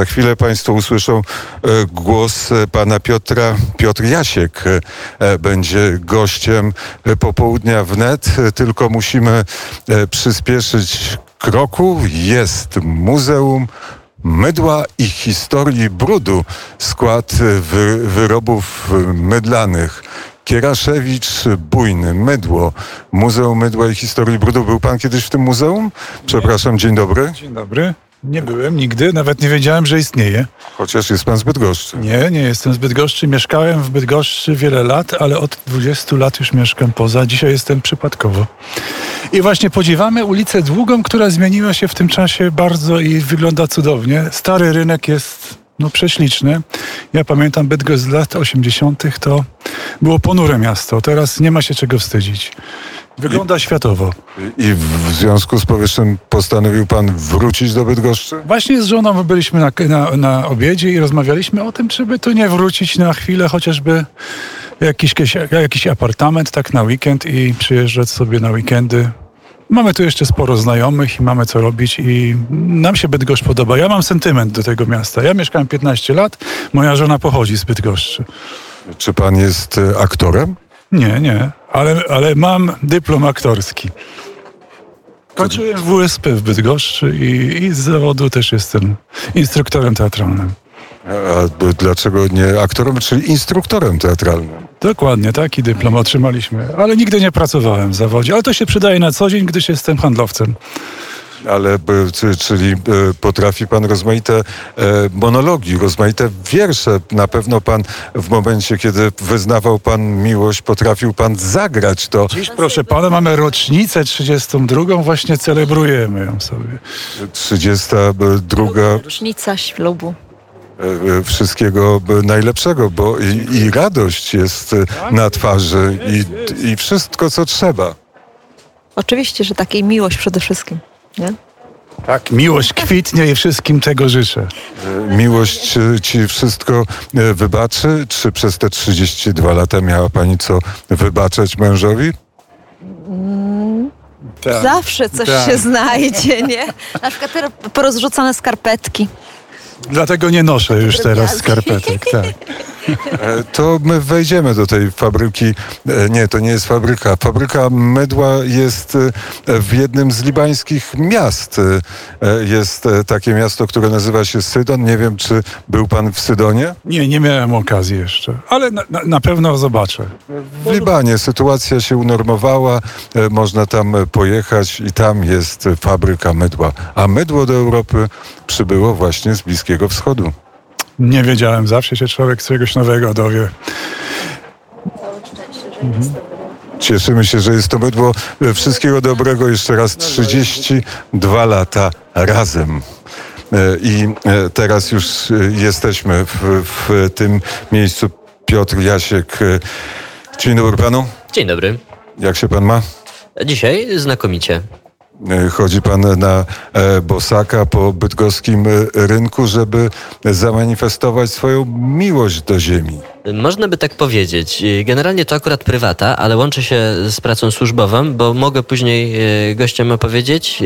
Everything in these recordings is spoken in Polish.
Za chwilę Państwo usłyszą e, głos e, pana Piotra. Piotr Jasiek e, będzie gościem popołudnia wnet, tylko musimy przyspieszyć kroku. Jest Muzeum Mydła i Historii Brudu, skład wy wyrobów mydlanych. Kieraszewicz, Bujny, Mydło, Muzeum Mydła i Historii Brudu. Był pan kiedyś w tym muzeum? Przepraszam, dzień dobry. Dzień dobry. Nie byłem nigdy, nawet nie wiedziałem, że istnieje. Chociaż jest pan z Bydgoszczy. Nie, nie jestem z Bydgoszczy. Mieszkałem w Bydgoszczy wiele lat, ale od 20 lat już mieszkam poza. Dzisiaj jestem przypadkowo. I właśnie podziwiamy ulicę Długą, która zmieniła się w tym czasie bardzo i wygląda cudownie. Stary rynek jest no, prześliczny. Ja pamiętam Bydgoszcz z lat 80. to było ponure miasto. Teraz nie ma się czego wstydzić. Wygląda I, światowo. I w związku z powyższym postanowił pan wrócić do Bydgoszczy? Właśnie z żoną byliśmy na, na, na obiedzie i rozmawialiśmy o tym, czy by tu nie wrócić na chwilę, chociażby jakiś, jakiś apartament tak na weekend i przyjeżdżać sobie na weekendy. Mamy tu jeszcze sporo znajomych i mamy co robić i nam się Bydgoszcz podoba. Ja mam sentyment do tego miasta. Ja mieszkałem 15 lat, moja żona pochodzi z Bydgoszczy. Czy pan jest e, aktorem? Nie, nie, ale, ale mam dyplom aktorski. Kończyłem w WSP w Bydgoszczy i, i z zawodu też jestem instruktorem teatralnym. A dlaczego nie aktorem, czyli instruktorem teatralnym? Dokładnie, taki dyplom otrzymaliśmy. Ale nigdy nie pracowałem w zawodzie, ale to się przydaje na co dzień, gdyż jestem handlowcem ale czyli potrafi pan rozmaite e, monologi, rozmaite wiersze. Na pewno pan w momencie, kiedy wyznawał pan miłość, potrafił pan zagrać to. Dziś, proszę pana, mamy rocznicę 32, właśnie celebrujemy ją sobie. 32. Rocznica ślubu e, e, wszystkiego najlepszego, bo i, i radość jest na twarzy i, i wszystko, co trzeba. Oczywiście, że takiej miłość przede wszystkim. Nie? Tak, miłość kwitnie i wszystkim tego życzę. E, miłość ci wszystko e, wybaczy? Czy przez te 32 lata miała pani co wybaczać mężowi? Mm, tak. Zawsze coś tak. się znajdzie, nie? Na przykład te porozrzucane skarpetki. Dlatego nie noszę już teraz skarpetek, tak. E, to my wejdziemy do tej fabryki. E, nie, to nie jest fabryka. Fabryka mydła jest e, w jednym z libańskich miast. Jest takie miasto, które nazywa się Sydon. Nie wiem, czy był pan w Sydonie? Nie, nie miałem okazji jeszcze, ale na, na pewno zobaczę. W Libanie sytuacja się unormowała, można tam pojechać i tam jest fabryka mydła. A mydło do Europy przybyło właśnie z Bliskiego Wschodu. Nie wiedziałem, zawsze się człowiek czegoś nowego dowie. Mhm. Cieszymy się, że jest to mydło. Wszystkiego dobrego. Jeszcze raz 32 lata razem. E, I e, teraz już e, jesteśmy w, w tym miejscu. Piotr Jasiek. Dzień dobry panu. Dzień dobry. Jak się pan ma? Dzisiaj znakomicie. E, chodzi pan na e, Bosaka po bydgoskim e, rynku, żeby zamanifestować swoją miłość do ziemi. Można by tak powiedzieć. Generalnie to akurat prywata, ale łączy się z pracą służbową, bo mogę później gościom opowiedzieć,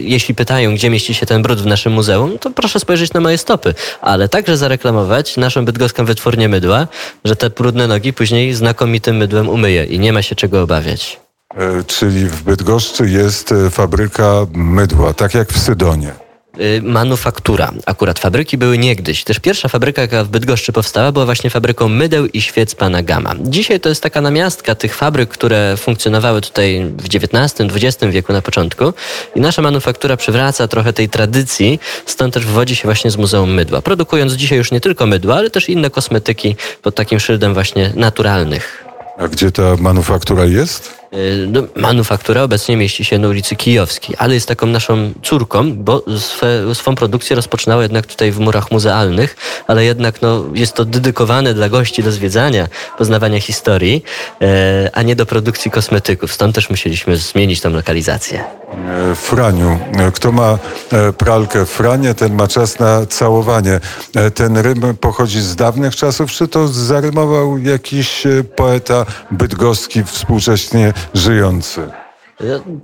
jeśli pytają, gdzie mieści się ten brud w naszym muzeum, to proszę spojrzeć na moje stopy, ale także zareklamować naszą bydgoską wytwórnię mydła, że te brudne nogi później znakomitym mydłem umyję i nie ma się czego obawiać. E, czyli w Bydgoszczy jest e, fabryka mydła, tak jak w Sydonie y, manufaktura. Akurat fabryki były niegdyś. Też pierwsza fabryka, jaka w Bydgoszczy powstała, była właśnie fabryką mydeł i świec pana Gama. Dzisiaj to jest taka namiastka tych fabryk, które funkcjonowały tutaj w XIX-XX wieku na początku i nasza manufaktura przywraca trochę tej tradycji, stąd też wywodzi się właśnie z Muzeum Mydła, produkując dzisiaj już nie tylko mydła, ale też inne kosmetyki pod takim szyldem właśnie naturalnych. A gdzie ta manufaktura jest? Y, no, manufaktura obecnie mieści się na ulicy Kijowskiej, ale jest taką naszą córką, bo swe, swą produkcję rozpoczynała jednak tutaj w murach muzealnych, ale jednak no, jest to dedykowane dla gości do zwiedzania, poznawania historii, e, a nie do produkcji kosmetyków. Stąd też musieliśmy zmienić tą lokalizację. E, Franiu, kto ma e, pralkę Franie, ten ma czas na całowanie. E, ten rym pochodzi z dawnych czasów, czy to zarymował jakiś poeta bydgoski współcześnie żyjący?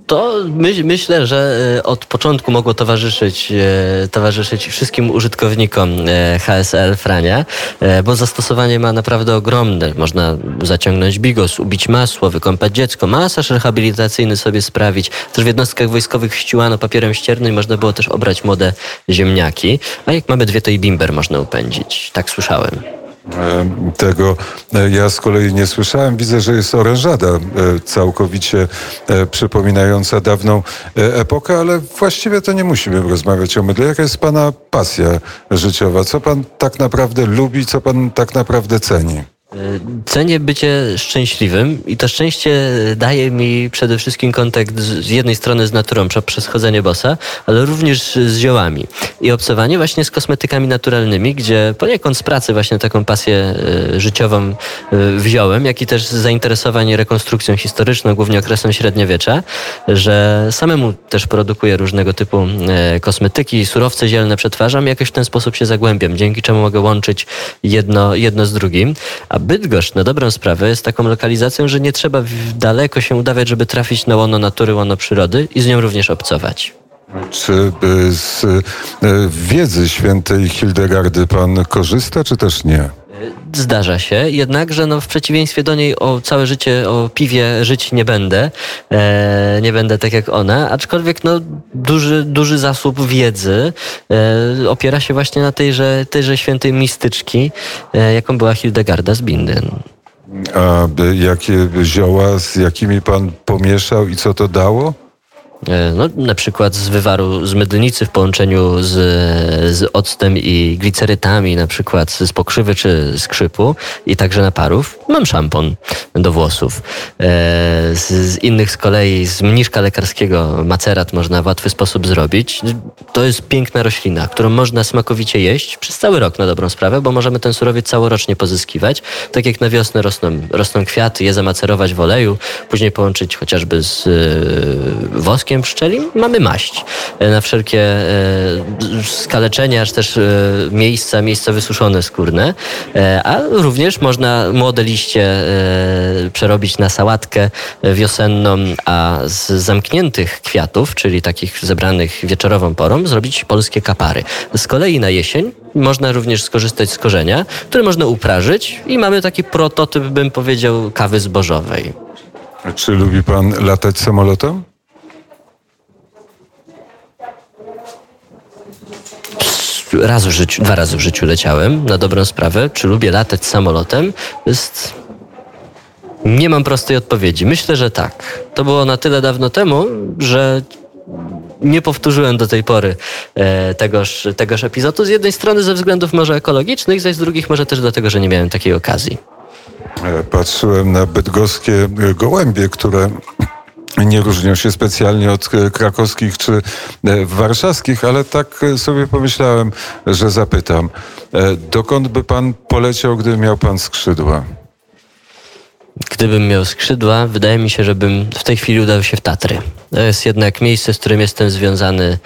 To my, myślę, że e, od początku mogło towarzyszyć, e, towarzyszyć wszystkim użytkownikom e, HSL Frania, bo zastosowanie ma naprawdę ogromne. Można zaciągnąć bigos, ubić masło, wykąpać dziecko, masaż rehabilitacyjny sobie sprawić. Też w jednostkach wojskowych ściułano papierem ściernym i można było też obrać młode ziemniaki. A jak mamy dwie, to i bimber można upędzić. Tak słyszałem. Tego e, ja z kolei nie słyszałem. Widzę, że jest orężada e, całkowicie e, przypominająca dawną epokę, ale właściwie to nie musimy rozmawiać o mydle. Jaka jest Pana pasja życiowa? Co Pan tak naprawdę lubi, co Pan tak naprawdę ceni? Cenię bycie szczęśliwym i to szczęście daje mi przede wszystkim kontakt z jednej strony z naturą przez chodzenie bosa, ale również z ziołami. I obcowanie właśnie z kosmetykami naturalnymi, gdzie poniekąd z pracy właśnie taką pasję e, życiową e, wziąłem, jak i też z zainteresowań rekonstrukcją historyczną, głównie okresem średniowiecza, że samemu też produkuję różnego typu e, kosmetyki, surowce zielne przetwarzam i jakoś w ten sposób się zagłębiam, dzięki czemu mogę łączyć jedno, jedno z drugim. A Bydgoszcz na dobrą sprawę jest taką lokalizacją, że nie trzeba daleko się udawać, żeby trafić na łono natury, łono przyrody i z nią również obcować. Czy z y, wiedzy świętej Hildegardy pan korzysta, czy też nie? Zdarza się, jednakże no, w przeciwieństwie do niej o całe życie o piwie żyć nie będę. E, nie będę tak jak ona, aczkolwiek no, duży, duży zasób wiedzy e, opiera się właśnie na tejże, tejże świętej mistyczki, e, jaką była Hildegarda z Binden. A jakie zioła, z jakimi pan pomieszał i co to dało? E, no, na przykład z wywaru z mydlnicy w połączeniu z, z octem i glicerytami, na przykład z pokrzywy czy skrzypu i także naparów. Mam szampon do włosów. E, z, z, innych z kolei z mniszka lekarskiego macerat można w łatwy sposób zrobić. To jest piękna roślina, którą można smakowicie jeść przez cały rok na dobrą sprawę, bo możemy ten surowiec całorocznie pozyskiwać. Tak jak na wiosnę rosną, rosną kwiaty, je zamacerować w oleju, później połączyć chociażby z y, woskiem pszczeli mamy maść e, na wszelkie e, skaleczenia, czy też e, miejsca, miejsca wysuszone skórne, a również można młode liście przerobić na sałatkę wiosenną, a z zamkniętych kwiatów, czyli takich zebranych wieczorową porą, zrobić polskie kapary. Z kolei na jesień można również skorzystać z korzenia, który można uprażyć i mamy taki prototyp, bym powiedział, kawy zbożowej. Czy lubi pan latać samolotem? Raz w życiu, dwa razy w życiu leciałem, na dobrą sprawę. Czy lubię latać samolotem? Jest... Nie mam prostej odpowiedzi. Myślę, że tak. To było na tyle dawno temu, że nie powtórzyłem do tej pory e, tegoż, tegoż epizodu. Z jednej strony ze względów może ekologicznych, zaś z drugich może też dlatego, że nie miałem takiej okazji. E, patrzyłem na bydgoskie gołębie, które nie różnią się specjalnie od e, krakowskich czy e, warszawskich, ale tak e, sobie pomyślałem, że zapytam. Dokąd by pan poleciał, gdyby miał pan skrzydła? Gdybym miał skrzydła, wydaje mi się, żebym w tej chwili udał się w Tatry. To jest jednak miejsce, z którym jestem związany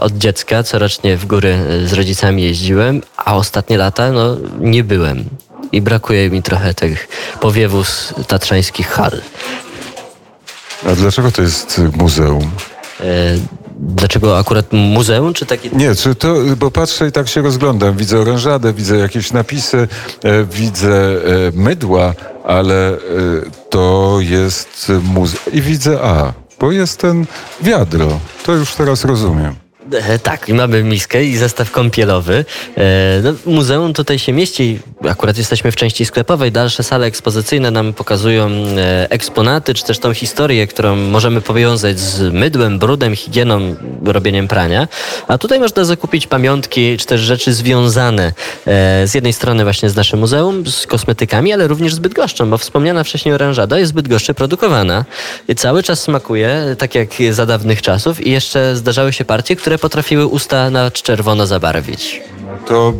od dziecka. Corocznie w góry z rodzicami jeździłem, a ostatnie lata no, nie byłem. I brakuje mi trochę tych powiewów tatrzańskich hal. A dlaczego to jest muzeum? E, dlaczego akurat muzeum, czy takie... Nie, czy to, bo patrzę i tak się rozglądam. Widzę orężadę, widzę jakieś napisy, e, widzę e, mydła, ale to jest muzeum. I widzę, a, bo jest ten wiadro. To już teraz rozumiem. E, tak, mamy miskę i zestaw kąpielowy. E, no, muzeum tutaj się mieści, akurat jesteśmy w części sklepowej. Dalsze sale ekspozycyjne nam pokazują e, eksponaty, czy też tą historię, którą możemy powiązać z mydłem, brudem, higieną, robieniem prania. A tutaj można zakupić pamiątki, czy też rzeczy związane z jednej strony właśnie z naszym muzeum, z kosmetykami, ale również z Bydgoszczą, bo wspomniana wcześniej oranżada jest w Bydgoszczy produkowana. Cały czas smakuje, tak jak za dawnych czasów i jeszcze zdarzały się partie, które które potrafiły usta na czerwono zabarwić. To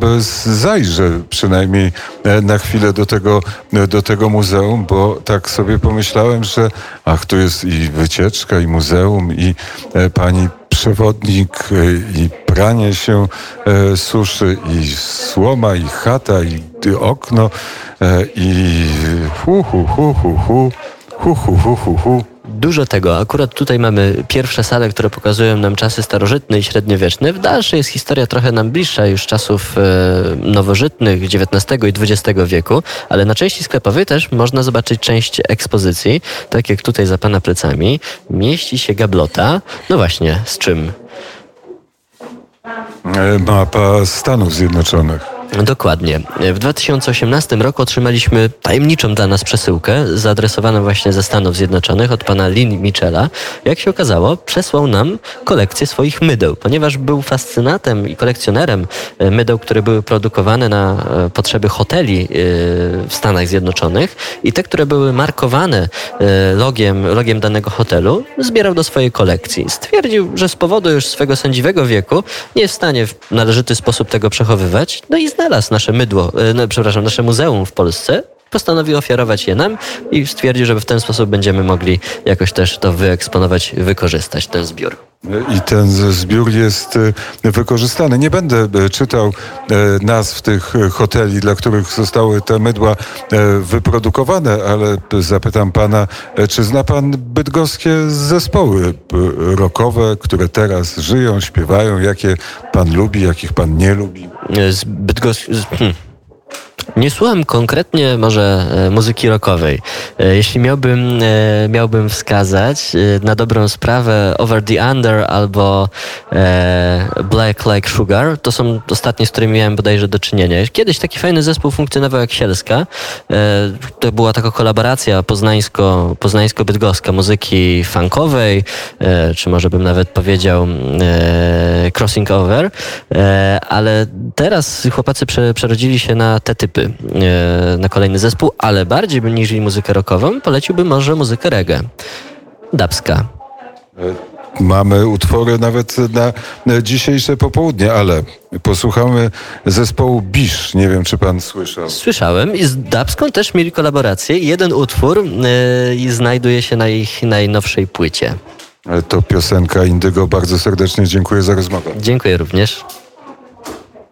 zajrzę przynajmniej e, na chwilę do tego, e, do tego muzeum, bo tak sobie pomyślałem, że ach, tu jest i wycieczka, i muzeum, i e, pani przewodnik, i pranie się suszy, i słoma, i chata, i okno, i hu, hu, hu, hu, hu, hu, hu, hu, hu, hu. Dużo tego. Akurat tutaj mamy pierwsze sale, które pokazują nam czasy starożytne i średniowieczne. W dalszej jest historia trochę nam bliższa już czasów e, nowożytnych XIX i XX wieku, ale na części sklepowej też można zobaczyć część ekspozycji, tak jak tutaj za pana plecami. Mieści się gablota. No właśnie, z czym? E, Mapa Stanów Zjednoczonych. Dokładnie. W 2018 roku otrzymaliśmy tajemniczą dla nas przesyłkę zaadresowaną właśnie ze Stanów Zjednoczonych od pana Lynn Michela. Jak się okazało, przesłał nam kolekcję swoich mydeł, ponieważ był fascynatem i kolekcjonerem e, mydeł, które były produkowane na e, potrzeby hoteli e, w Stanach Zjednoczonych i te, które były markowane logiem, logiem danego hotelu, zbierał do swojej kolekcji. Stwierdził, że z powodu już swego sędziwego wieku nie jest w stanie w należyty sposób tego przechowywać, no i znalazł nasze mydło, e, no, przepraszam, nasze muzeum w Polsce, postanowił ofiarować je nam i stwierdził, że w ten sposób będziemy mogli jakoś też to wyeksponować, wykorzystać ten zbiór. I ten zbiór jest e, wykorzystany. Nie będę e, czytał nazw tych hoteli, dla których zostały te mydła wyprodukowane, ale zapytam pana, czy zna pan bydgoskie zespoły rockowe, które teraz żyją, śpiewają, jakie pan lubi, jakich pan nie lubi? z Bydgoszczy... Nie słucham konkretnie może e, muzyki rockowej. E, jeśli miałbym, e, miałbym wskazać na dobrą sprawę Over the Under albo Black Like Sugar, to są ostatnie, z którymi miałem bodajże do czynienia. Kiedyś taki fajny zespół funkcjonował jak Sielska. To była taka kolaboracja poznańsko, poznańsko-bydgoska muzyki funkowej, czy może bym nawet powiedział crossing over, ale teraz chłopacy przerodzili się na te typy E, na kolejny zespół, ale bardziej niż muzykę rockową poleciłbym może muzykę reggae. Dubska. Mamy utwory nawet na dzisiejsze popołudnie, ale posłuchamy zespołu Bisz. Nie wiem, czy pan słyszał. Słyszałem i z Dubską też mieli kolaborację. Jeden utwór yy, znajduje się na ich najnowszej płycie. To piosenka Indygo. Bardzo serdecznie dziękuję za rozmowę. Dziękuję również.